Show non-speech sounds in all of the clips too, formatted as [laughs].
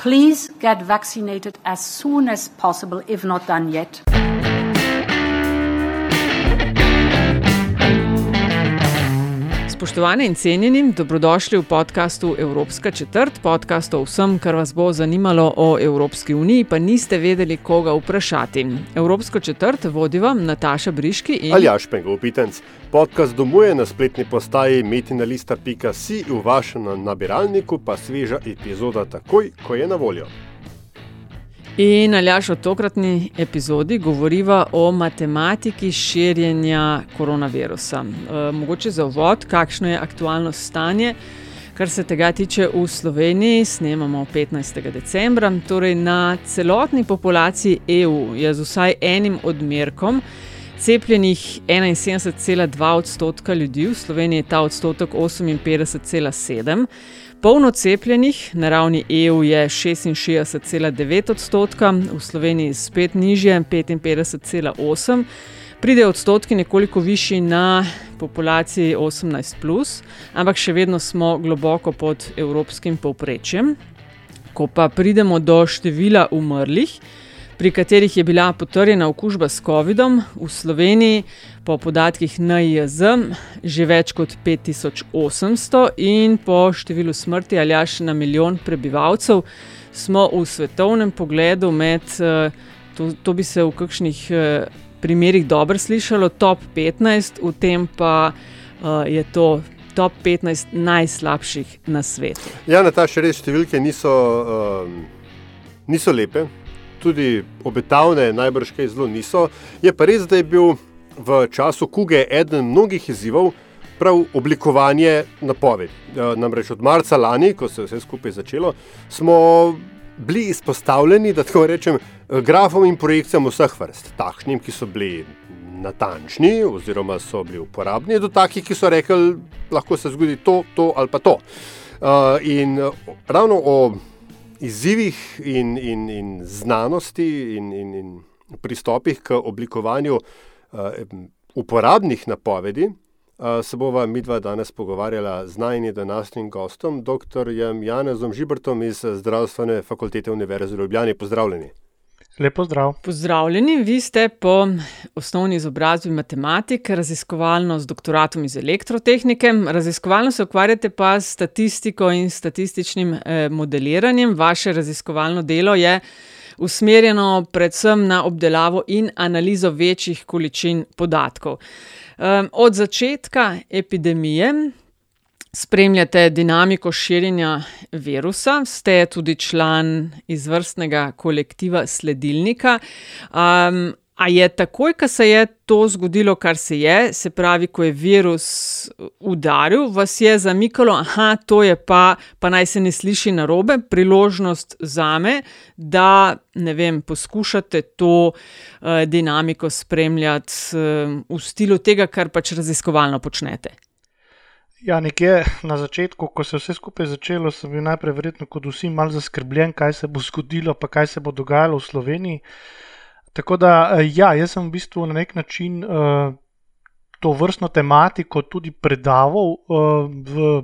Please get vaccinated as soon as possible, if not done yet. Spoštovane in cenjeni, dobrodošli v podkastu Evropska četrt, podcast o vsem, kar vas bo zanimalo o Evropski uniji, pa niste vedeli, koga vprašati. Evropsko četrt vodi vam Nataša Briški in Aljaš Pengov Pitenc. Podcast domuje na spletni postaji metinalista.si, v vašem nabiralniku pa sveža epizoda takoj, ko je na voljo. In Aljaš v tokratni epizodi govoriva o matematiki širjenja koronavirusa. E, mogoče za uvod, kakšno je aktualno stanje, kar se tega tiče v Sloveniji, snemamo 15. decembra. Torej na celotni populaciji EU je z vsaj enim odmerkom cepljenih 71,2 odstotka ljudi, v Sloveniji je ta odstotek 58,7. Polno cepljenih na ravni EU je 66,9 odstotka, v Sloveniji spet nižje 55,8. Pridejo odstotki nekoliko višji na populaciji 18, plus, ampak še vedno smo globoko pod evropskim povprečjem. Ko pa pridemo do števila umrlih, pri katerih je bila potrjena okužba s COVID-om v Sloveniji, po podatkih NIJZ, že več kot 5800 in po številu smrti ali až na milijon prebivalcev, smo v svetovnem pogledu med, to, to bi se v kakšnih primerih dobro slišalo, top 15, v tem pa je to. Top 15 najslabših na svetu. Ja, na ta še res številke niso, um, niso lepe, tudi obetavne, najbrž kaj zelo niso. Je pa res, da je bil v času kuge eden mnogih izzivov prav oblikovanje napovedi. Namreč od marca lani, ko se je vse skupaj začelo, smo bili izpostavljeni, da tako rečem, grafom in projekcijam vseh vrst. Takšnim, ki so bili natančni, oziroma so bili uporabni, do takih, ki so rekli, lahko se zgodi to, to ali pa to. In ravno o izzivih in, in, in znanosti in, in, in pristopih k oblikovanju uh, uporabnih napovedi, uh, se bova midva danes pogovarjala z najnim današnjim gostom, dr. Janezom Žibrtom iz Zdravstvene fakultete Univerze v Ljubljani. Pozdravljeni. Lepo zdrav. Pozdravljeni, vi ste po osnovni izobrazbi matematik, raziskovalno z doktoratom iz elektrotehnike, raziskovalno se ukvarjate pa s statistiko in statističnim eh, modeliranjem. Vaše raziskovalno delo je usmerjeno predvsem na obdelavo in analizo večjih količin podatkov. Eh, od začetka epidemije spremljate dinamiko širjenja virusa, ste tudi član izvrstnega kolektiva Sledilnika. Um, a je takoj, ko se je to zgodilo, kar se je, se pravi, ko je virus udaril, vas je zamikalo, da to je pa, pa naj se ne sliši na robe, priložnost za me, da vem, poskušate to uh, dinamiko spremljati uh, v stilu tega, kar pač raziskovalno počnete. Ja, nekje na začetku, ko se je vse skupaj začelo, sem bil najprej verjetno kot vsi malce zaskrbljen, kaj se bo zgodilo, pa kaj se bo dogajalo v Sloveniji. Tako da, ja, jaz sem v bistvu na nek način uh, to vrstno tematiko tudi predaval uh, v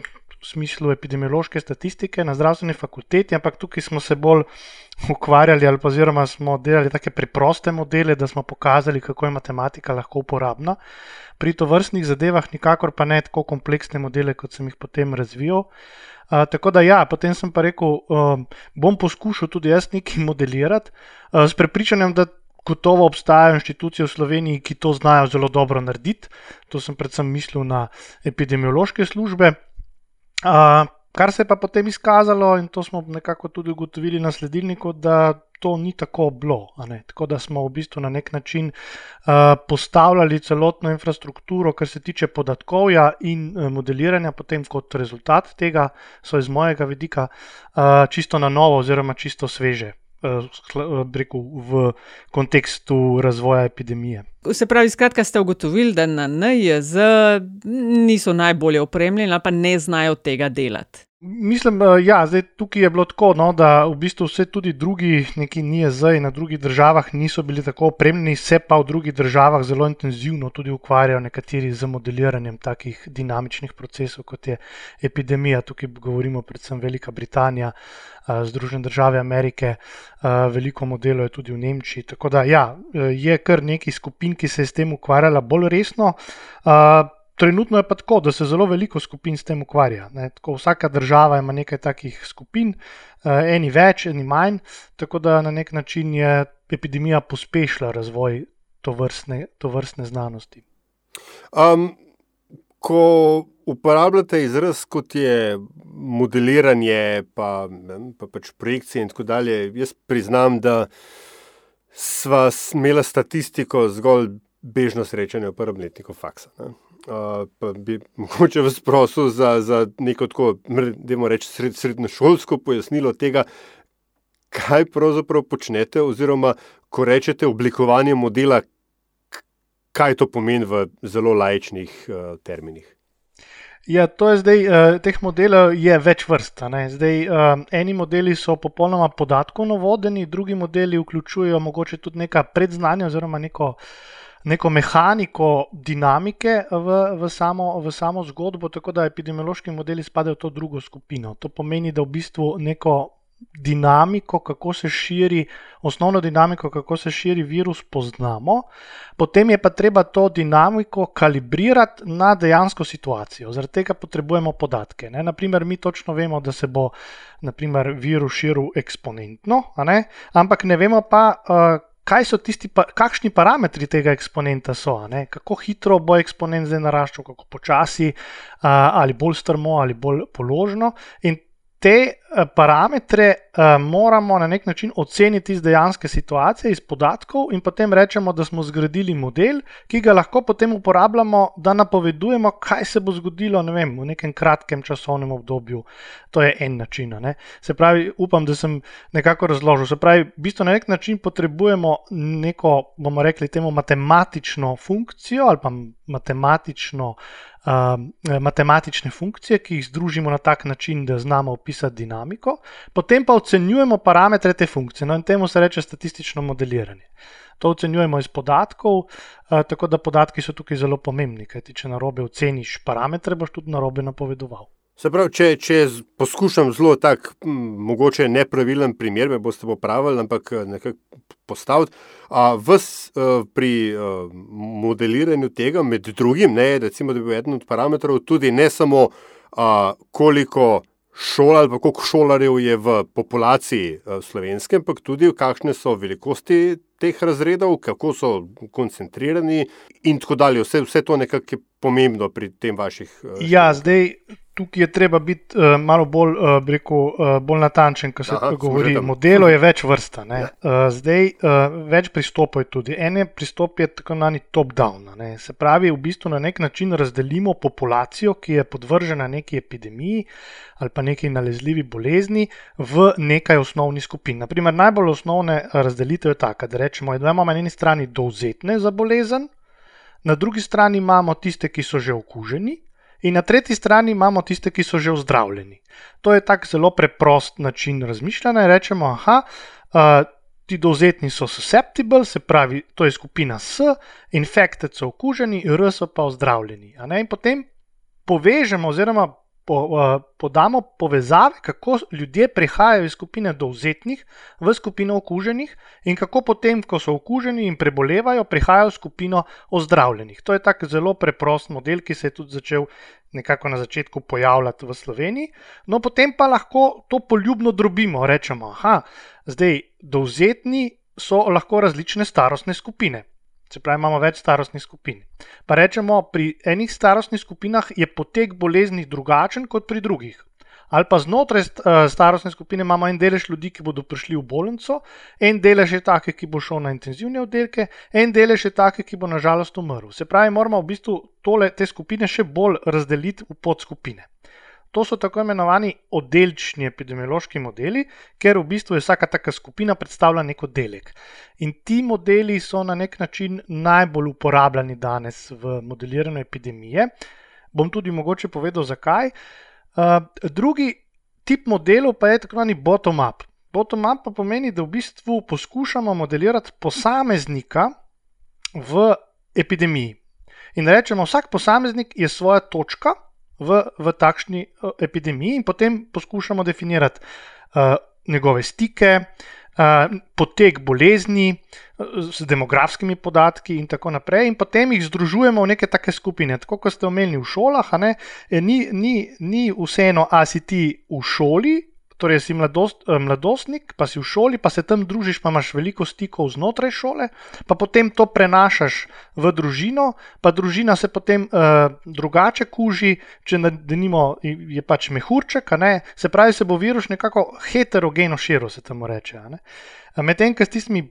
smislu epidemiološke statistike na zdravstveni fakulteti, ampak tukaj smo se bolj [laughs] ukvarjali ali pa oziroma smo delali take preproste modele, da smo pokazali, kako je matematika lahko uporabna. Pri to vrstnih zadevah, nikakor pa ne tako kompleksne modele, kot sem jih potem razvijal. Uh, tako da, ja, potem sem pa rekel, uh, bom poskušal tudi jaz nekaj modelirati, uh, s prepričanjem, da gotovo obstajajo inštitucije v Sloveniji, ki to znajo zelo dobro narediti. To sem predvsem mislil na epidemiološke službe. Kar se je pa potem izkazalo, in to smo nekako tudi ugotovili na sledilniku, da to ni tako bilo. Tako da smo v bistvu na nek način uh, postavljali celotno infrastrukturo, kar se tiče podatkovja in uh, modeliranja, potem kot rezultat tega, so iz mojega vidika uh, čisto na novo, oziroma čisto sveže. rekel, v kontekstu razvoja epidemije. Se pravi, skratka, ste ugotovili, da na NJZ niso najbolje opremljeni ali pa ne znajo tega delati. Mislim, da ja, tukaj je bilo tako, no, da v bistvu vse tudi drugi, neki NIEZ na drugih državah niso bili tako opremljeni, se pa v drugih državah zelo intenzivno tudi ukvarjajo nekateri z modeliranjem takih dinamičnih procesov, kot je epidemija. Tukaj govorimo predvsem Velika Britanija, Združene države Amerike, veliko modelov je tudi v Nemčiji. Tako da ja, je kar nekaj skupin, ki se je s tem ukvarjala bolj resno. Trenutno je pa tako, da se zelo veliko skupin s tem ukvarja. Tako, vsaka država ima nekaj takih skupin, eh, eni več, eni manj, tako da na nek način je epidemija pospešila razvoj to vrstne, to vrstne znanosti. Um, ko uporabljate izraz kot je modeliranje, pa, pa pač projekcije in tako dalje, jaz priznam, da sva imela statistiko zgolj bežno srečanje v prvem letniku faksa. Ne? pa bi [laughs] mogoče vas prosil za, za neko tako, da reč, sred, srednjošolsko pojasnilo tega, kaj pravzaprav počnete, oziroma ko rečete oblikovanje modela, kaj to pomeni v zelo lajčnih uh, terminih. Ja, to je zdaj, uh, teh modelov je več vrst. Zdaj, uh, eni modeli so popolnoma podatkovno vodeni, drugi modeli vključujejo mogoče tudi neka predznanja oziroma neko neko mehaniko dinamike v, v, samo, v samo zgodbo, tako da epidemiološki modeli spadajo v to drugo skupino. To pomeni, da v bistvu neko dinamiko, kako se širi, osnovno dinamiko, kako se širi virus, poznamo, potem je pa treba to dinamiko kalibrirati na dejansko situacijo. Zaradi tega potrebujemo podatke. Ne? Naprimer, mi točno vemo, da se bo naprimer, virus širil eksponentno, ne? ampak ne vemo pa. Uh, kaj so tisti, pa, kakšni parametri tega eksponenta so, ne? kako hitro bo eksponent zdaj naraščal, kako počasi, ali bolj strmo ali bolj položno. In te eh, parametre uh, moramo na nek način oceniti iz dejanske situacije, iz podatkov, in potem rečemo, da smo zgradili model, ki ga lahko potem uporabljamo, da napovedujemo, kaj se bo zgodilo ne vem, v nekem kratkem časovnem obdobju. To je en način. Ne? Se pravi, upam, da sem nekako razložil. Se pravi, v bistvu na nek način potrebujemo neko, bomo rekli, temu matematično funkcijo ali pa matematično. Um, matematične funkcije, ki jih združimo na tak način, da znamo opisati dinamiko, potem pa ocenjujemo parametre te funkcije. No, in temu se reče statistično modeliranje. To ocenjujemo iz podatkov, uh, tako da podatki so tukaj zelo pomembni, kajti če na robe oceniš parametre, boš tudi na robe napovedoval. Se pravi, če, če poskušam zelo tak, mogoče nepravilen primer, me boste popravili, ampak eh, nekako postaviti. Ves uh, pri uh, modeliranju tega, med drugim, ne, recimo, da bi bil eden od parametrov tudi ne samo uh, koliko šol ali koliko šolarjev je v populaciji slovenskem, ampak tudi kakšne so velikosti teh razredov, kako so koncentrirani in tako dalje. Vse, vse to nekako je pomembno pri tem vaših. Ja, zdaj tukaj je treba biti uh, malo bolj, uh, rekel, uh, bolj natančen, ko se Aha, govori. Modelov je več vrsta. Ja. Uh, zdaj uh, več pristopov je tudi. En pristop je tako imenovani top-down. Se pravi, v bistvu na nek način razdelimo populacijo, ki je podvržena neki epidemiji ali pa neki nalezljivi bolezni, v nekaj osnovnih skupin. Naprimer, najbolj osnovne razdelitev je taka, da rečemo, da imamo na eni strani dovzetne za bolezen, na drugi strani imamo tiste, ki so že okuženi in na tretji strani imamo tiste, ki so že ozdravljeni. To je tak zelo preprost način razmišljanja. Rečemo, aha, uh, ti dovzetni so susceptible, se pravi, to je skupina S, infected so okuženi, R so pa ozdravljeni. In potem povežemo, oziroma po, uh, podamo povezave, kako ljudje prehajajo iz skupine dovzetnih v skupino okuženih in kako potem, ko so okuženi in prebolevajo, prehajajo v skupino ozdravljenih. To je tak zelo preprost model, ki se je tudi začel nekako na začetku pojavljati v Sloveniji. No, potem pa lahko to poljubno drobimo, rečemo, da zdaj dovzetni so lahko različne starostne skupine. Se pravi, imamo več starostnih skupin. Pa rečemo, pri enih starostnih skupinah je potek bolezni drugačen kot pri drugih. Ali pa znotraj eh, starostne skupine imamo en delež ljudi, ki bodo prišli v bolnico, en delež je take, ki bo šel na intenzivne oddelke, en delež je take, ki bo nažalost umrl. Se pravi, moramo v bistvu tole, te skupine še bolj razdeliti v podskupine. To so tako imenovani oddelčni epidemiološki modeli, ker v bistvu je vsaka taka skupina predstavlja nek oddelek. In ti modeli so na nek način najbolj uporabljani danes v modeliranju epidemije. Bom tudi mogoče povedal, zakaj. Uh, drugi tip modelov pa je tako imenovani bottom-up. Bottom-up pa pomeni, da v bistvu poskušamo modelirati posameznika v epidemiji. In rečemo, vsak posameznik je svoja točka v, v takšni uh, epidemiji, in potem poskušamo definirati uh, njegove stike, uh, potek bolezni z demografskimi podatki, in tako naprej. In potem jih združujemo v neke take skupine. Tako kot ste omenili v šolah, ne, ni, ni, ni vseeno, a si ti v šoli torej si mladost, eh, mladostnik, pa si v šoli, pa se tam družiš, pa imaš veliko stikov znotraj šole, pa potem to prenašaš v družino, pa družina se potem uh, drugače kuži, če denimo, je pač mehurček, se pravi, se bo virus nekako heterogeno širil, se temu reče. Medtem, ker s tistimi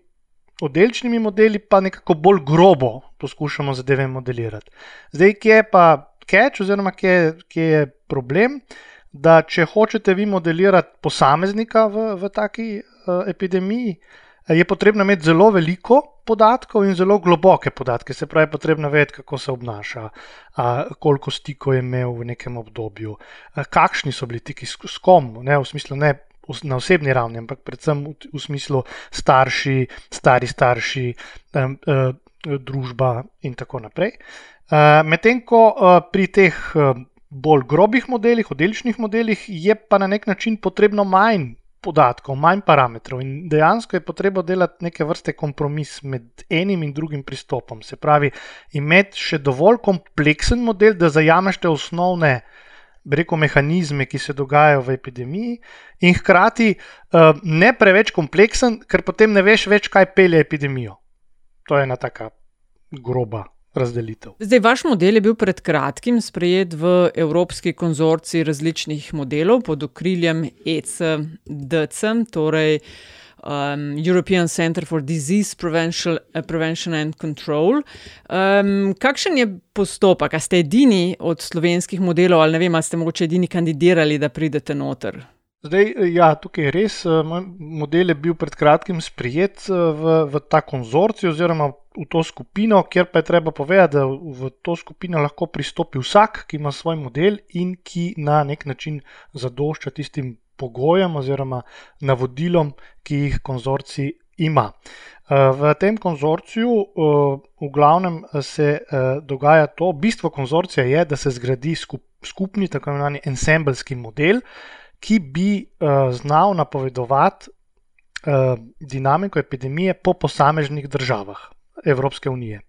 oddelčnimi modeli, pa nekako bolj grobo poskušamo zadeve modelirati. Zdaj, kje je pa catch, oziroma kje, kje je problem? Da če hočete vi modelirati posameznika v, v taki uh, epidemiji, je potrebno imeti zelo veliko podatkov in zelo globoke podatke. Se pravi, potrebno vedeti, kako se obnaša, uh, koliko stikov je imel v nekem obdobju, uh, kakšni so bili tiki s, s kom, ne v smislu ne. Na osebni ravni, ampak predvsem v, v smislu starši, stari starši, um, uh, družba, in tako naprej. Uh, Medtem ko pri teh bolj grobih modelih, odličnih modelih, je pa na nek način potrebno manj podatkov, manj parametrov in dejansko je potrebno delati neke vrste kompromis med enim in drugim pristopom. Se pravi, imeti še dovolj kompleksen model, da zajameš te osnovne. Reko mehanizme, ki se dogajajo v epidemiji, in hkrati uh, ne preveč kompleksen, ker potem ne veš več, kaj pelje epidemijo. To je ena taka groba razdelitev. Zdaj, vaš model je bil pred kratkim sprejet v Evropski konzorcij različnih modelov pod okriljem ECDC, torej um, European Center for Disease Prevention, uh, Prevention and Control. Um, kakšen je postopek? A ste edini od slovenskih modelov, ali ne vem, ali ste morda edini kandidirali, da pridete noter? Zdaj, ja, tukaj je res. Eh, model je bil pred kratkim sprijet eh, v, v ta konzorcij oziroma v to skupino, kjer pa je treba povedati, da v to skupino lahko pristopi vsak, ki ima svoj model in ki na nek način zadošča tistim pogojem oziroma navodilom, ki jih konzorcij ima. Eh, v tem konzorciju v glavnem se dogaja to, bistvo konzorcija je, da se zgradi skupni, tako imenovani ensemblski model ki bi uh, znal napovedovati uh, dinamiko epidemije po posameznih državah Evropske unije.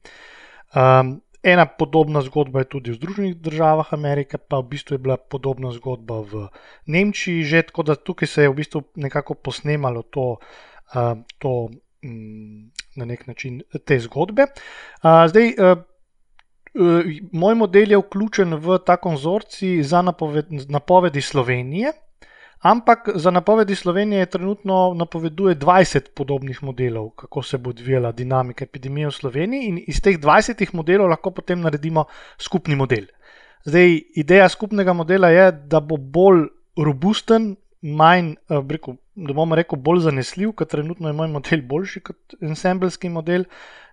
Um, ena podobna zgodba je tudi v Združenih državah Amerike, pa v bistvu je bila podobna zgodba v Nemčiji, že tako da tukaj se je v bistvu nekako posnemalo to. Uh, to mm, Na nek način te zgodbe. Uh, zdaj, uh, moj model je vključen v ta konzorcij za napoved, napovedi Slovenije, Ampak za napovedi Slovenije trenutno napoveduje 20 podobnih modelov, kako se bo odvijala dinamika epidemije v Sloveniji, in iz teh 20 modelov lahko potem naredimo skupni model. Zdaj, ideja skupnega modela je, da bo bolj robusten, manj, eh, rekel, da bomo rekel, bolj zanesljiv, ker trenutno je moj model boljši kot ensemblski model,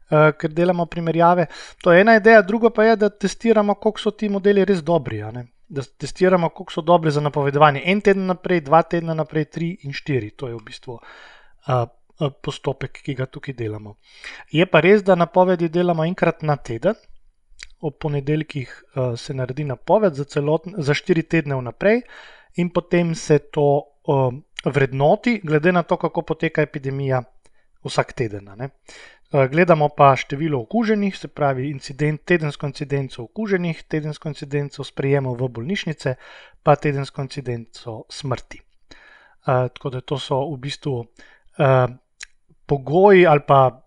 eh, ker delamo primerjave. To je ena ideja, druga pa je, da testiramo, koliko so ti modeli res dobri da testiramo, koliko so dobri za napovedovanje. En teden naprej, dva tedna naprej, tri in štiri. To je v bistvu uh, postopek, ki ga tukaj delamo. Je pa res, da napovedi delamo enkrat na teden, ob ponedeljkih uh, se naredi napoved za, celotn, za štiri tedne vnaprej, in potem se to uh, vrednoti, glede na to, kako poteka epidemija vsak teden. Eh, gledamo pa število okuženih, se pravi incident, tedensko incidenco okuženih, tedensko incidenco sprejemov v bolnišnice, pa tedensko incidenco smrti. Uh, tako da to so v bistvu uh, pogoji ali pa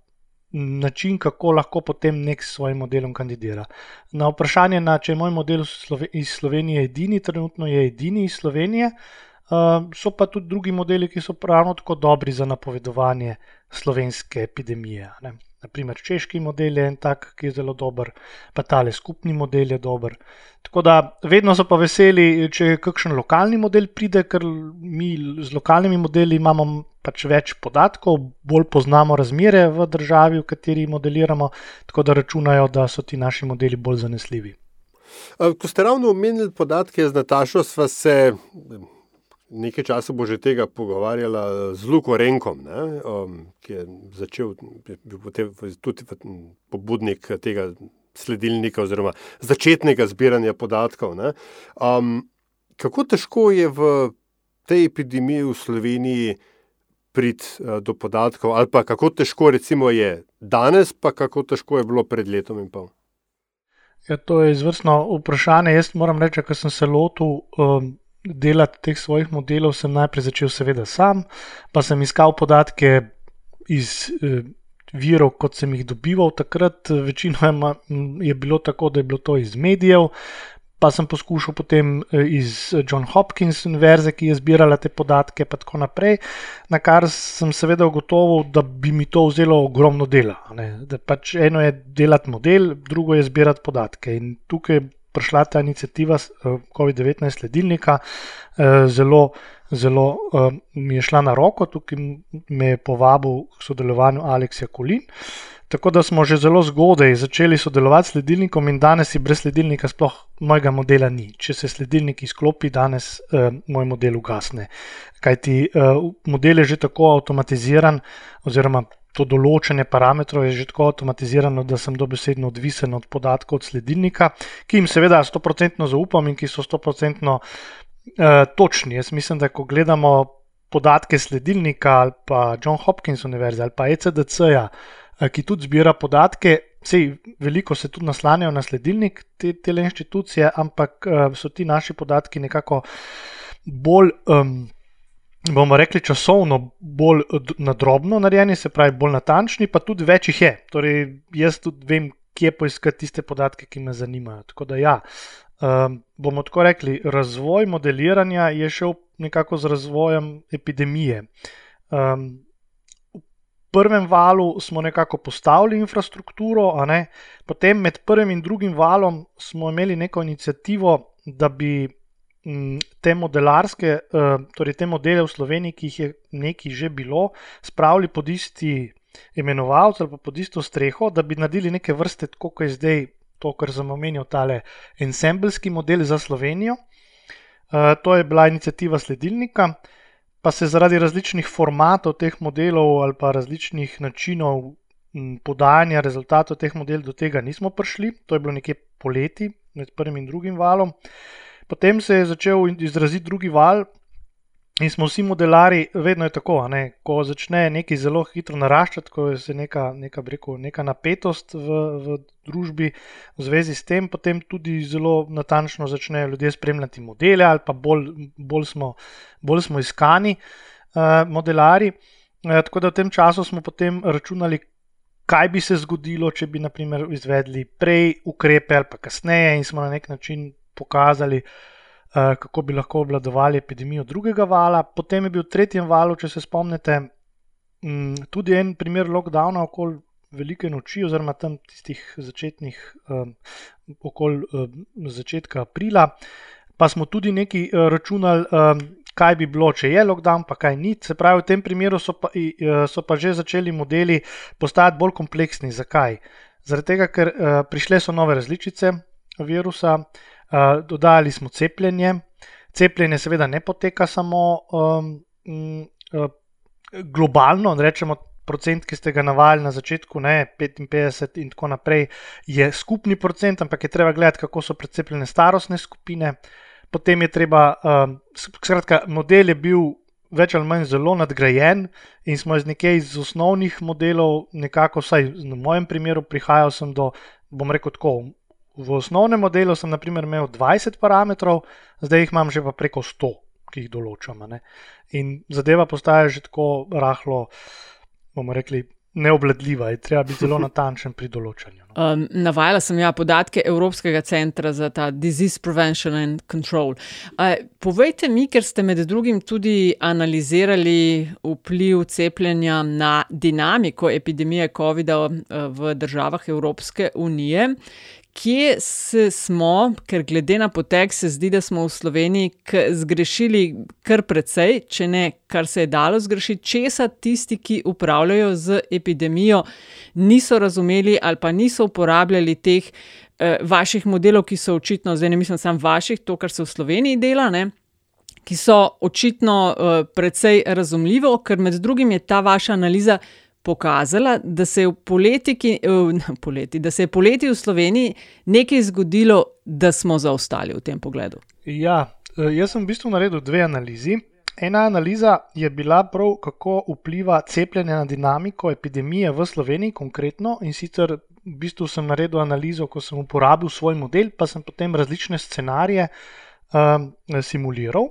način, kako lahko potem nek s svojim modelom kandidira. Na vprašanje, na, če je moj model iz Slovenije edini, trenutno je edini iz Slovenije, so pa tudi drugi modeli, ki so ravno tako dobri za napovedovanje slovenske epidemije. Ne. Naprimer, češki model je en tak, ki je zelo dober, pa tale skupni model je dober. Tako da vedno so pa veseli, če kakšen lokalni model pride, ker mi z lokalnimi modeli imamo pač več podatkov, bolj poznamo razmere v državi, v kateri modeliramo, tako da računajo, da so ti naši modeli bolj zanesljivi. Ko ste ravno omenili podatke z Natašo, sva se nekaj časa bo že tega pogovarjala z Luko Renkom, ne, um, ki je začel biti tudi pobudnik tega sledilnika oziroma začetnega zbiranja podatkov. Um, kako težko je v tej epidemiji v Sloveniji priti uh, do podatkov, ali pa kako težko recimo je danes, pa kako težko je bilo pred letom in pol? Ja, to je izvrstno vprašanje. Jaz moram reči, ker sem se lotil um, delati teh svojih modelov, sem najprej začel, seveda, sam, pa sem iskal podatke iz eh, virov, kot sem jih dobival takrat. Večinoma je bilo tako, da je bilo to iz medijev. Pa sem poskušal potem eh, iz John Hopkins univerze, ki je zbirala te podatke, in tako naprej, na kar sem seveda ugotovil, da bi mi to vzelo ogromno dela. Pač eno je delati model, drugo je zbirati podatke. In tukaj prišla ta inicijativa eh, COVID-19 sledilnika, eh, zelo, zelo eh, mi je šla na roko, tukaj me je povabil k sodelovanju Aleksija Kolin. Tako da smo že zelo zgodaj začeli sodelovati s sledilnikom, in danes si brez sledilnika sploh mojega modela ni. Če se sledilnik izklopi, danes eh, moj model ugasne. Kajti eh, model je že tako avtomatiziran, oziroma to določanje parametrov je že tako avtomatizirano, da sem dobesedno odvisen od podatkov od sledilnika, ki jim seveda 100% zaupam in ki so 100% uh, eh, točni. Jaz mislim, da ko gledamo podatke sledilnika ali pa John Hopkins Univerze ali pa ECDC-ja, uh, ki tudi zbira podatke. Sej, veliko se tudi naslanjajo na sledilnik te, te inštitucije, ampak uh, so ti naši podatki nekako bolj um, bomo rekli, časovno bolj nadrobno narejeni, se pravi, bolj natančni, pa tudi več jih je. Torej, jaz tudi vem, kje poiskati tiste podatke, ki me zanimajo. Tako da, ja, um, bomo tako rekli, razvoj modeliranja je šel nekako z razvojem epidemije. Um, v prvem valu smo nekako postavili infrastrukturo, potem med prvim in drugim valom smo imeli neko inicijativo, da bi te modelarske, eh, torej te modele v Sloveniji, ki jih je nekaj že bilo, spravili pod isti imenovalec ali pa pod isto streho, da bi naredili neke vrste, kot je zdaj to, kar sem omenil, tale ensembelski model za Slovenijo. Eh, to je bila inicijativa sledilnika, pa se zaradi različnih formatov teh modelov ali pa različnih načinov podajanja rezultatov teh modelov do tega nismo prišli. To je bilo nekje poleti med prvim in drugim valom. Potem se je začel izraziti drugi val. In smo vsi modelari, vedno je tako, ne? ko začne nekaj zelo hitro naraščati, ko je neka, neka, rekel, neka napetost v, v družbi v zvezi s tem, potem tudi zelo natančno začnejo ljudje spremljati modele, ali pa bolj, bolj, smo, bolj smo iskani uh, modelari. Uh, tako da v tem času smo potem računali, kaj bi se zgodilo, če bi naprimer, izvedli prej ukrepe ali pa kasneje, in smo na nek način pokazali, uh, kako bi lahko obvladovali epidemijo drugega vala. Potem je bil v tretjem valu, če se spomnite, um, tudi en primer lockdowna okoli velike noči, oziroma tam tistih začetnih, um, okoli um, začetka aprila. Pa smo tudi uh, računali, kaj bi bilo, če je lockdown, pa kaj ni. Se pravi, v tem primeru so pa, so pa že začeli modeli postajati bolj kompleksni. Zakaj? Zaradi tega, ker uh, prišle so nove različice virusa, uh, dodajali smo cepljenje. Cepljenje seveda ne poteka samo um, uh, globalno, rečemo. Procent, ki ste ga navajali na začetku, ne 55, in tako naprej, je skupni procent, ampak je treba gledati, kako so precepljene starostne skupine. Potem je treba, um, skratka, model je bil več ali manj zelo nadgrajen in smo iz nekaj iz osnovnih modelov, nekako, vsaj v mojem primeru, prihajal sem do, bom rekel, tako v osnovnem modelu sem naprimer, imel 20 parametrov, zdaj jih imam že pa preko 100, ki jih določam. Ne? In zadeva postaja že tako rahlo, bomo rekli, neobladljiva, je treba biti zelo [laughs] natančen pri določanju. No. Um, navajala sem ja podatke Evropskega centra za ta Disease Prevention and Control. Uh, povejte mi, ker ste med drugim tudi analizirali vpliv cepljenja na dinamiko epidemije COVID-a v državah Evropske unije, kje smo, ker glede na potek se zdi, da smo v Sloveniji zgrešili kar precej, če ne kar se je dalo zgrešiti, česa tisti, ki upravljajo z epidemijo, niso razumeli ali pa niso uporabljali teh eh, vaših modelov, ki so očitno, zdaj ne mislim samo vaših, to, kar se v Sloveniji dela. Ne? Ki so očitno uh, precej razumljivo, ker med drugim je ta vaša analiza pokazala, da se je poleti, uh, [laughs] poleti, da se je poleti v Sloveniji nekaj zgodilo, da smo zaostali v tem pogledu. Ja, eh, jaz sem v bistvu naredil dve analizi. Ena analiza je bila prav, kako vpliva cepljenje na dinamiko epidemije v Sloveniji, konkretno. In sicer v bistvu sem naredil analizo, ko sem uporabil svoj model, pa sem potem različne scenarije um, simuliral.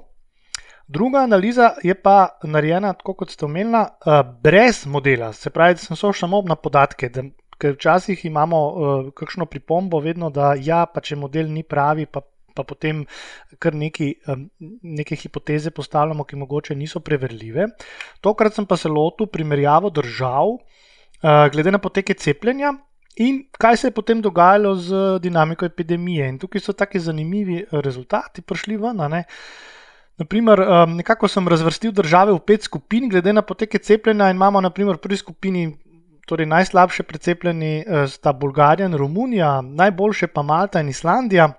Druga analiza je pa narejena, tako kot ste omenili, uh, brez modela. Se pravi, da sem šel samo na podatke. Da, ker včasih imamo uh, kakšno pripombo, vedno, da ja, pa če model ni pravi, pa, pa potem kar neki, um, neke hipoteze postavljamo, ki mogoče niso preverljive. Tokrat sem pa se lotil primerjavo držav, uh, glede na poteke cepljenja. In kaj se je potem dogajalo z dinamiko epidemije? In tukaj so tako zanimivi rezultati prišli ven. Naprimer, um, nekako sem razvrstil države v pet skupin, glede na poteke cepljenja. Imamo naprimer, v prvi skupini torej najslabše precepljeni uh, sta Bolgarija in Romunija, najboljše pa Malta in Islandija.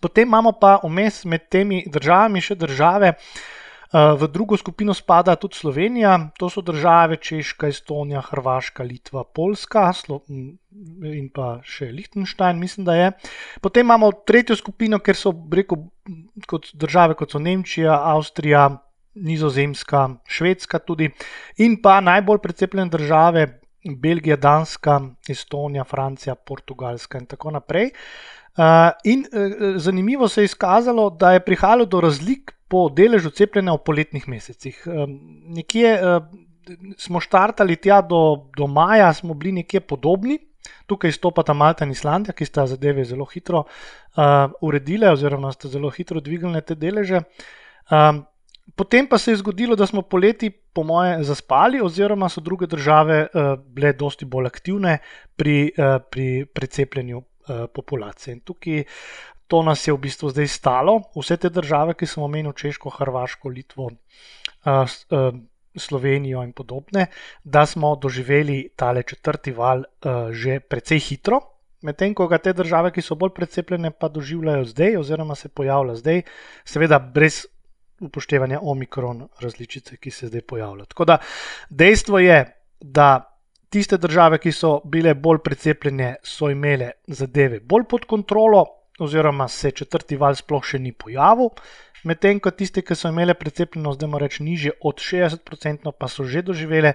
Potem imamo pa vmes med temi državami še države, Eh, v drugo skupino spada tudi Slovenija, to so države Češka, Estonija, Hrvaška, Litva, Poljska in pa še Liechtenstein, mislim, da je. Potem imamo tretjo skupino, ker so rekel, kot države kot so Nemčija, Avstrija, Nizozemska, Švedska tudi in pa najbolj precepljene države. Belgija, Danska, Estonija, Francija, Portugalska in tako naprej. Uh, in uh, zanimivo se je izkazalo, da je prihajalo do razlik po deležu cepljenja v poletnih mesecih. Nekje smo štartali tja do, do maja, smo bili nekje podobni. Tukaj stopata Malta in Islandija, ki sta zadeve zelo hitro uh, uredile, oziroma sta zelo hitro dvignile te deleže. Um, potem pa se je zgodilo, da smo poleti, po moje, zaspali, oziroma so druge države uh, bile dosti bolj aktivne pri, uh, pri precepljenju uh, populacije. In tukaj to nas je v bistvu zdaj stalo, vse te države, ki smo omenili, Češko, Hrvaško, Litvo, Slovenijo in podobne, da smo doživeli tale četrti val že precej hitro. Medtem ko ga te države, ki so bolj precepljene, pa doživljajo zdaj, oziroma se pojavlja zdaj, seveda brez upoštevanja omikron različice, ki se zdaj pojavlja. Tako da dejstvo je, da tiste države, ki so bile bolj precepljene, so imele zadeve bolj pod kontrolo, oziroma se četrti val sploh še ni pojavil, medtem ko tiste, ki so imele precepljenost, da moramo reči, niže od 60%, pa so že doživele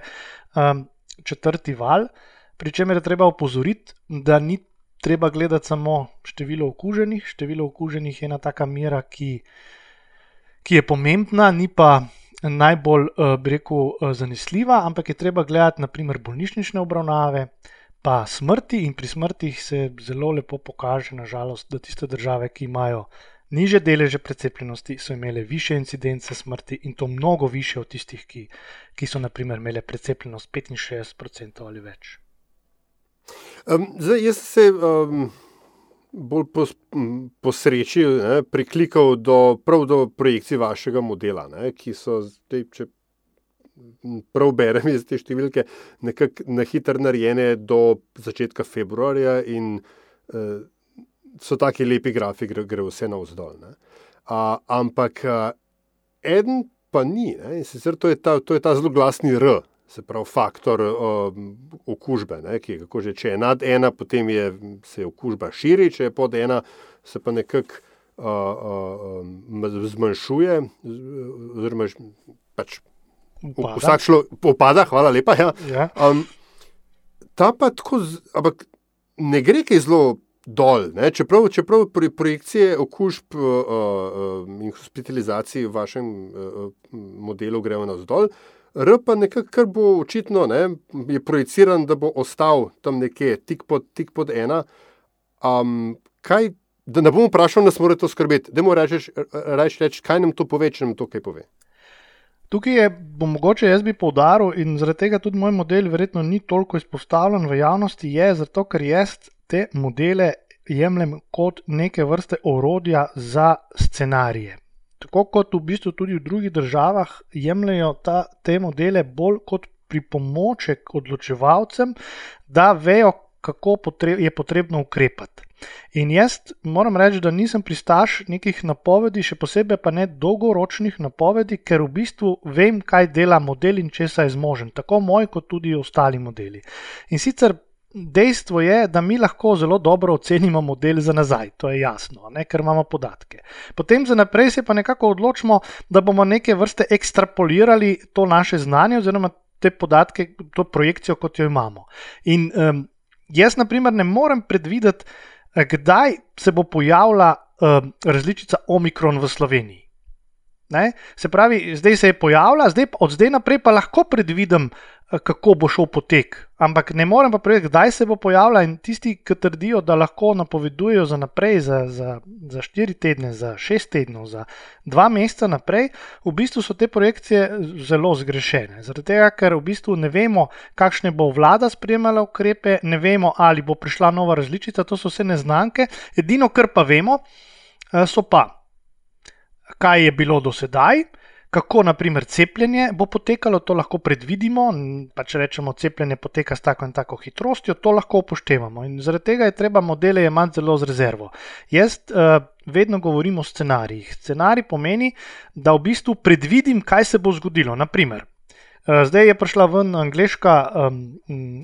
um, četrti val. Pri čemer je treba opozoriti, da ni treba gledati samo število okuženih. Število okuženih je ena taka mera, ki, ki je pomembna, ni pa najbolj, uh, rekel, uh, zanesljiva, ampak je treba gledati naprimer bolnišnične obravnave pa smrti, in pri smrtih se zelo lepo pokaže, nažalost, da tiste države, ki imajo niže deleže precepljenosti, so imele više incidence smrti in to mnogo više od tistih, ki, ki so naprimer imele precepljenost 65% ali več. Um, zdaj, jaz se um, bolj po, po sreči ne, priklikal do, do projekcij vašega modela, ne, ki so zdaj, če prav berem iz te številke, nekako na hitro narejene do začetka februarja, in uh, so taki lepi grafi, gre, gre vse navzdol. Uh, ampak uh, en pa ni, ne? in sicer to je, ta, to je ta zelo glasni R. Se pravi, faktor uh, okužbe, ne, ki je kako že, če je nad ena, potem je, se okužba širi, če je pod ena, se pa nekako uh, uh, zmanjšuje, oziroma pač Upada. Vsak človek opada, hvala lepa. Ja. Ja. Um, ta pa tako, ampak ne gre kaj zelo dol. Ne? Čeprav, čeprav pri projekcije okužb uh, uh, in hospitalizaciji v vašem uh, modelu grejo navzdol, R pa nekako, kar bo očitno, ne, je projiciran, da bo ostal tam nekje tik pod, tik pod ena. Um, kaj, da ne bom vprašal, nas mora to skrbeti. Da mu rečeš, reč, kaj nam to pove, če nam to kaj pove. Tukaj je, bom mogoče jaz bi poudaril, in zaradi tega tudi moj model verjetno ni toliko izpostavljen v javnosti, je zato, ker jaz te modele jemljem kot neke vrste orodja za scenarije. Tako kot v bistvu tudi v drugih državah jemljajo ta, te modele bolj kot pripomoček odločevalcem, da vejo, kako potreb, je potrebno ukrepati. In jaz moram reči, da nisem pristaš nekih napovedi, še posebej pa ne dolgoročnih napovedi, ker v bistvu vem, kaj dela model in česa je zmožen, tako moj, kot tudi ostali modeli. In sicer dejstvo je, da mi lahko zelo dobro ocenimo model za nazaj, to je jasno, ne, ker imamo podatke. Potem za naprej se pa nekako odločimo, da bomo neke vrste ekstrapolirali to naše znanje oziroma te podatke, to projekcijo, kot jo imamo. In um, jaz, na primer, ne morem predvideti, kdaj se bo pojavila uh, različica Omikron v Sloveniji. Ne? Se pravi, zdaj se je pojavila, zdaj, od zdaj naprej pa lahko predvidim, Eh, kako bo šel potek. Ampak ne morem pa povedati, kdaj se bo pojavila. In tisti, ki trdijo, da lahko napovedujejo za naprej, za, za, za štiri tedne, za šest tednov, za dva meseca naprej, v bistvu so te projekcije zelo zgrešene. Zaradi tega, ker v bistvu ne vemo, kakšne bo vlada sprejemala ukrepe, ne vemo, ali bo prišla nova različica, to so vse neznanke. Edino, kar pa vemo, eh, so pa, kaj je bilo do sedaj kako naprimer cepljenje bo potekalo, to lahko predvidimo. Pa če rečemo, cepljenje poteka s tako in tako hitrostjo, to lahko upoštevamo. In zaradi tega je treba modele imeti zelo z rezervo. Jaz uh, vedno govorim o scenarijih. Scenarij pomeni, da v bistvu predvidim, kaj se bo zgodilo. Naprimer, uh, zdaj je prišla ven angliška, um,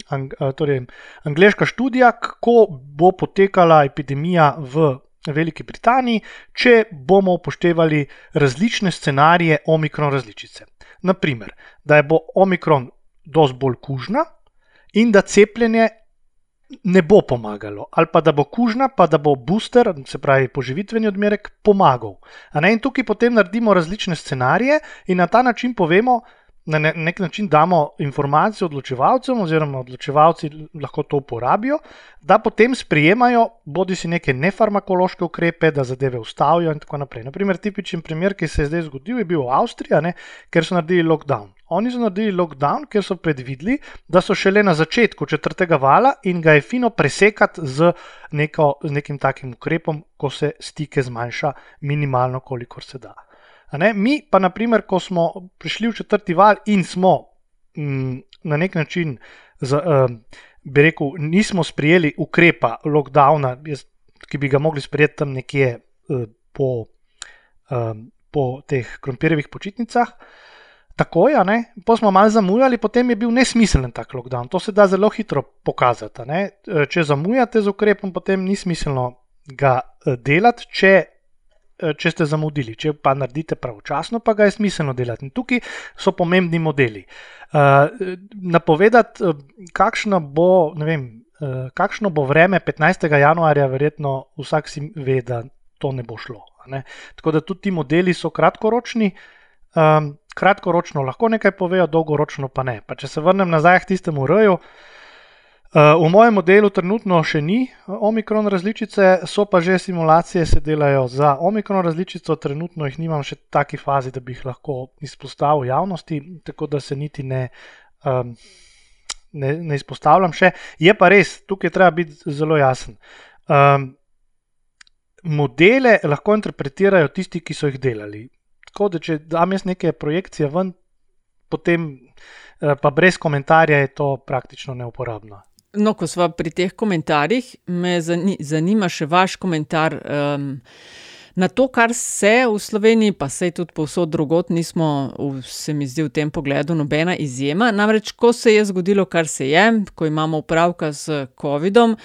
ang, uh, torej, angliška študija, kako bo potekala epidemija v Veliki Britaniji, če bomo upoštevali različne scenarije omikron različice. Naprimer, da je bo omikron dosti bolj kužna in da cepljenje ne bo pomagalo, ali pa da bo kužna, pa da bo booster, se pravi poživitveni odmerek, pomagal. In tukaj potem naredimo različne scenarije in na ta način povemo, na nek način damo informacijo odločevalcem, oziroma odločevalci lahko to uporabijo, da potem sprijemajo bodi si neke nefarmakološke ukrepe, da zadeve ustavijo in tako naprej. Naprimer, tipičen primer, ki se je zdaj zgodil, je bil v Avstriji, ne, ker so naredili lockdown. Oni so naredili lockdown, ker so predvideli, da so šele na začetku četrtega vala in ga je fino presekati z, neko, z nekim takim ukrepom, ko se stike zmanjša minimalno, kolikor se da. Mi pa, naprimer, ko smo prišli v četrti val in smo m, mm, na nek način, z, um, bi rekel, nismo sprijeli ukrepa lockdowna, ki bi ga mogli sprijeti tam nekje uh, po, um, po teh krompirjevih počitnicah. Tako je, pa smo malo zamujali, potem je bil nesmiseln tak lockdown. To se da zelo hitro pokazati. Če zamujate z ukrepom, potem ni smiselno ga delati, če Eh, če ste zamudili. Če pa naredite pravočasno, pa ga je smiselno delati. In tukaj so pomembni modeli. Uh, napovedati, eh, kakšno bo, vem, uh, kakšno bo vreme 15. januarja, verjetno vsak si ve, da to ne bo šlo. Ne? Tako da tudi ti modeli so kratkoročni. Um, kratkoročno lahko nekaj povejo, dolgoročno pa ne. Pa če se vrnem nazaj k tistemu roju. Uh, Eh, v mojem modelu trenutno še ni eh, omikron različice, so pa že simulacije, se delajo za omikron različico, trenutno jih nimam še v taki fazi, da bi jih lahko izpostavil javnosti, tako da se niti ne, um, ne, ne izpostavljam še. Je pa res, tukaj treba biti zelo jasen. Um, modele lahko interpretirajo tisti, ki so jih delali. Tako da, če dam jaz neke projekcije ven, potem eh, pa brez komentarja je to praktično neuporabno. No, ko smo pri teh komentarjih, me zanima še vaš komentar. Um, Na to, kar se v Sloveniji, pa se tudi povsod drugot, nismo, se mi zdi v tem pogledu, nobena izjema. Namreč, ko se je zgodilo, kar se je, ko imamo upravka z COVID-om,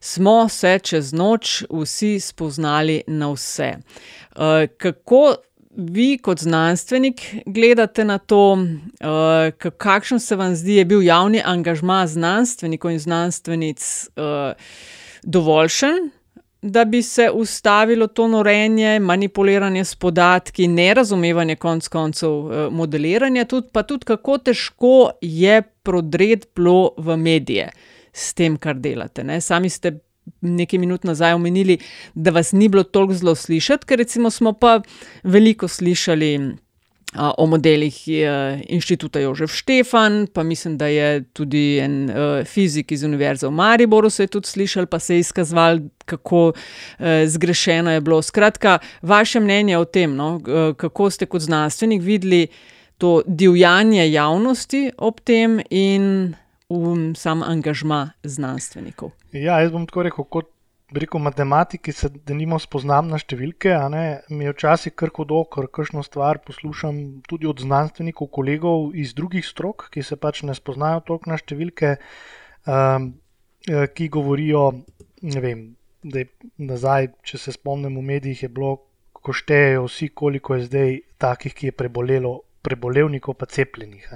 smo se čez noč vsi spoznali na vse. Uh, kako vi, kot znanstvenik, gledate na to, uh, kakšen se vam zdi, je bil javni angažma znanstvenikov in znanstvenic uh, dovoljšen, da bi se ustavilo to norenje, manipuliranje s podatki, nerazumevanje konc koncev eh, modeliranja, tudi, pa tudi kako težko je prodret bilo v medije s tem, kar delate. Ne? Sami ste nekaj minut nazaj omenili, da vas ni bilo toliko zelo slišati, ker recimo smo pa veliko slišali o modelih inštituta Jožef Štefan, pa mislim, da je tudi en fizik iz Univerze v Mariboru se je tudi slišal, pa se je izkazoval, kako zgrešeno je bilo. Skratka, vaše mnenje o tem, no, kako ste kot znanstvenik videli to divjanje javnosti ob tem in um, sam angažma znanstvenikov. Ja, jaz bom tako rekel, kot Rekel, matematiki se denimo spoznam na številke, mi je včasih kar hudo, ker kakšno stvar poslušam tudi od znanstvenikov, kolegov iz drugih strok, ki se pač ne spoznajo toliko na številke, um, ki govorijo, ne vem, da je nazaj, če se spomnim v medijih, je bilo, ko štejejo vsi, koliko je zdaj takih, ki je prebolelo, prebolevnikov pa cepljenih.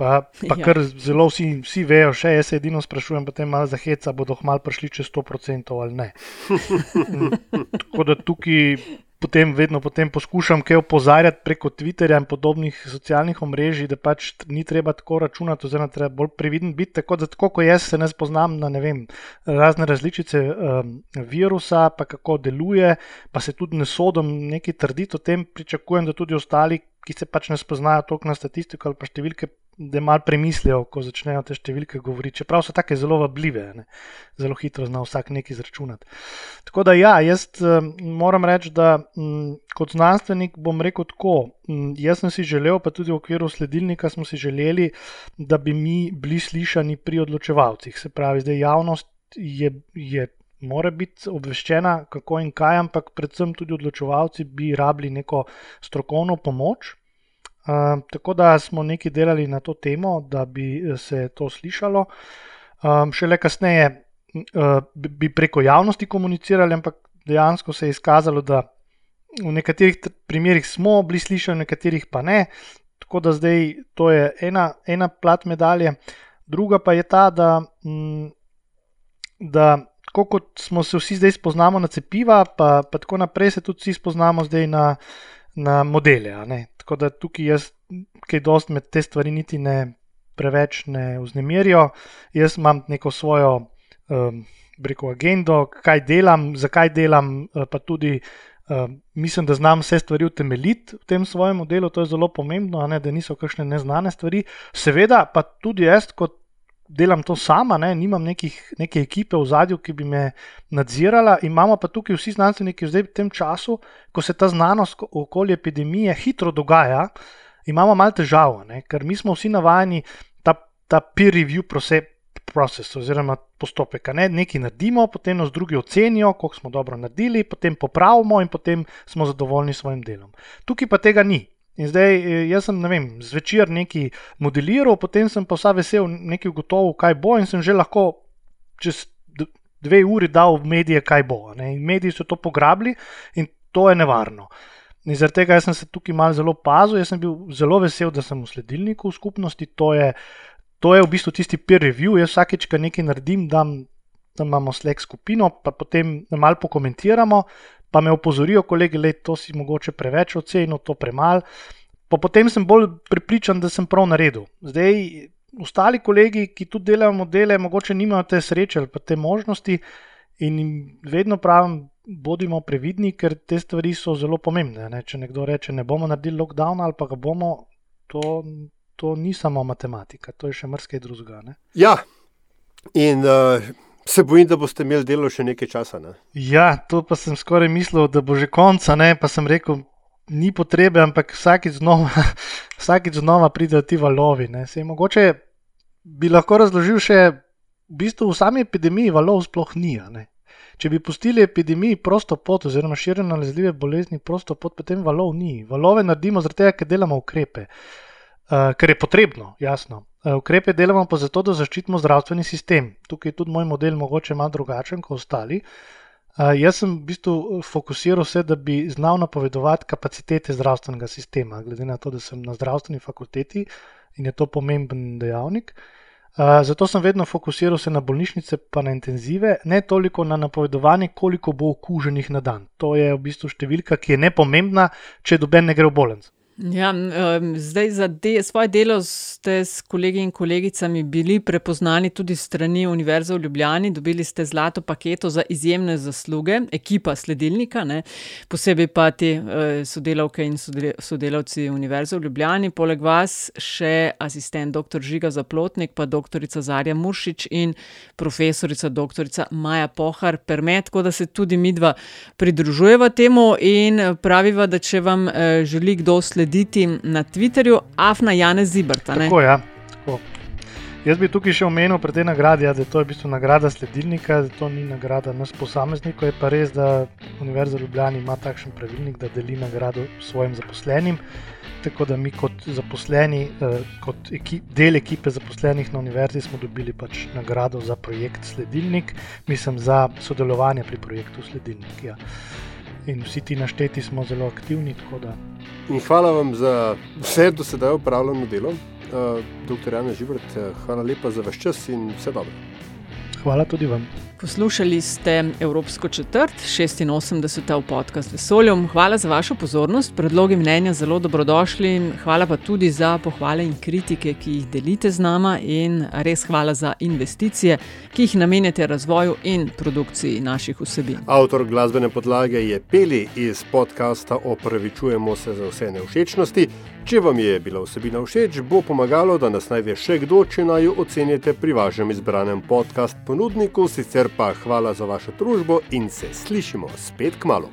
Pa, pa [laughs] ja. kar zelo vsi, vsi vejo, še jaz se edino sprašujem, potem malo za heca, bodo hmalo prišli čez 100% ali ne. [laughs] Tako da tukaj potem vedno potem poskušam kaj opozarjati preko Twitterja in podobnih socialnih omrežij, da pač ni treba tako računati, oziroma treba bolj previden biti. Tako da, tako kot jaz se ne spoznam na ne vem, razne različice um, virusa, pa kako deluje, pa se tudi ne sodom neki trditi o tem, pričakujem, da tudi ostali, ki se pač ne spoznajo toliko na statistiko ali pa številke da malo premislijo, ko začnejo te številke govoriti. Čeprav so tako zelo vabljive, ne? zelo hitro zna vsak nekaj izračunati. Tako da, ja, jaz um, moram reči, da um, kot znanstvenik bom rekel tako. Um, jaz sem si želel, pa tudi v okviru sledilnika smo si želeli, da bi mi bili slišani pri odločevalcih. Se pravi, da javnost je. je Mora biti obveščena, kako in kaj, ampak predvsem tudi odločevalci bi rabili neko strokovno pomoč, Um, tako da smo nekaj delali na to temo, da bi eh, se to slišalo. Um, šele kasneje uh, bi preko javnosti komunicirali, ampak dejansko se je izkazalo, da v nekaterih primerjih smo bili slišani, v nekaterih pa ne. Tako da zdaj to je ena, ena plat medalje. Druga pa je ta, da, m, da tako kot smo se vsi zdaj spoznamo na cepiva, pa, pa tako naprej se tudi vsi spoznamo zdaj na, na modele. Tako da tukaj jaz, ki dost med te stvari niti ne preveč ne vznemirijo. Jaz imam neko svojo um, breko agendo, kaj delam, zakaj delam, eh, pa tudi. Uh, mislim, da znam vse stvari utemeljiti v tem svojem delu, to je zelo pomembno, ne, da niso kakšne neznane stvari. Seveda, pa tudi jaz, kot delam to sama, ne, nimam nekih, neke ekipe v zadju, ki bi me nadzirala. Imamo pa tukaj vsi znanstveniki, zdaj v tem času, ko se ta znanost okoli epidemije hitro dogaja, imamo malo težav, ne, ker mi smo vsi navajeni ta, ta peer review proces oziroma postopek. Ne, nekaj naredimo, potem nas drugi ocenijo, koliko smo dobro naredili, potem popravimo in potem smo zadovoljni s svojim delom. Tukaj pa tega ni. In zdaj, eh, jaz sem vem, zvečer nekaj modeliral, potem sem pa vsa vesel, nekaj ugotovil, kaj bo, in sem že lahko čez dve uri dal v medije, kaj bo. Ne? In mediji so to pograbili in to je nevarno. In zaradi tega sem se tukaj malo zelo pazil, jaz sem bil zelo vesel, da sem v sledilniku v skupnosti. To je, to je v bistvu tisti peer review. Jaz vsakeč, ko nekaj naredim, dam, tam imamo slek skupino, pa potem malo pokomentiramo, pa me opozorijo, kolegi, da to si mogoče preveč ocenil, to premalo. Pa potem sem bolj pripričan, da sem prav naredil. Zdaj, ostali kolegi, ki tudi delajo modele, mogoče nimajo te sreče ali pa te možnosti, in vedno pravim, bodimo previdni, ker te stvari so zelo pomembne. Ne? Če nekdo reče, ne bomo naredili lockdown ali pa ga bomo, to, to ni samo matematika, to je še mrske drugega. Ja, in. Uh... Se bojim, da boste imeli delo še nekaj časa. Ne? Ja, to pa sem skoraj mislil, da bo že konca, ne? pa sem rekel, ni potrebe, ampak vsakeč znova, [laughs] vsakeč znova pridejo ti valovi. Se, mogoče bi lahko razložil še, v bistvu v sami epidemiji valov sploh ni. Če bi pustili epidemiji prosto pot, oziroma širjenje nalezljive bolezni prosto pot, potem valov ni. Valove naredimo zaradi tega, ker delamo ukrepe, uh, ker je potrebno, jasno. Eh, ukrepe delamo pa zato, da zaščitimo zdravstveni sistem. Tukaj je tudi moj model mogoče malo drugačen kot ostali. Uh, jaz sem v bistvu eh, fokusiral se, da bi znal napovedovati kapacitete zdravstvenega sistema, glede na to, da sem na zdravstveni fakulteti in je to pomemben dejavnik. Zato sem vedno fokusiral se na bolnišnice, pa na intenzive, ne toliko na napovedovanje, koliko bo okuženih na dan. To je v bistvu številka, ki je nepomembna, če doben ne gre v bolenc. Ja, um, zdaj za de, svoje delo ste s kolegi in kolegicami bili prepoznani tudi strani Univerze v Ljubljani. Dobili ste zlato paketo za izjemne zasluge, ekipa sledilnika, ne? posebej pa ti uh, sodelavke in sodelavci Univerze v Ljubljani. Poleg vas še asistent dr. Žiga Zaplotnik, pa dr. Zarja Muršič in profesorica dr. Maja Pohar Permet, tako da se tudi mi dva pridružujeva temu in praviva, da če vam uh, želi kdo slediti, slediti na Twitterju, Afna Jane Zibrta. Tako, ja, tako. Jaz bi tukaj še omenil pri tej nagradi, ja, da to je v bistvu nagrada sledilnika, da to ni nagrada nas posameznikov. Je pa res, da Univerza Ljubljana ima takšen pravilnik, da deli nagrado svojim zaposlenim. Tako da mi kot zaposleni, eh, kot ekip, del ekipe zaposlenih na univerzi, smo dobili pač nagrado za projekt Sledilnik, mislim za sodelovanje pri projektu Sledilnik. Ja in vsi ti našteti smo zelo aktivni. In hvala vam za vse do sedaj upravljeno delo, uh, dr. Jan Žibrt. Eh, hvala lepa za vaš čas in vse dobro. Hvala tudi vam. Poslušali ste Evropsko četrt, 86. v podkastu Vesoljem. Hvala za vašo pozornost, predlogi mnenja zelo dobrodošli. Hvala pa tudi za pohvale in kritike, ki jih delite z nama, in res hvala za investicije, ki jih namenjate razvoju in produkciji naših vsebin. Avtor glasbene podlage je Peli iz podcasta Opravičujemo se za vse neušečnosti. Če vam je bila vsebina všeč, bo pomagalo, da nas najde še kdo, če naj jo ocenite pri vašem izbranem podcast ponudniku. Sicer pa hvala za vašo družbo in se slišimo spet k malu.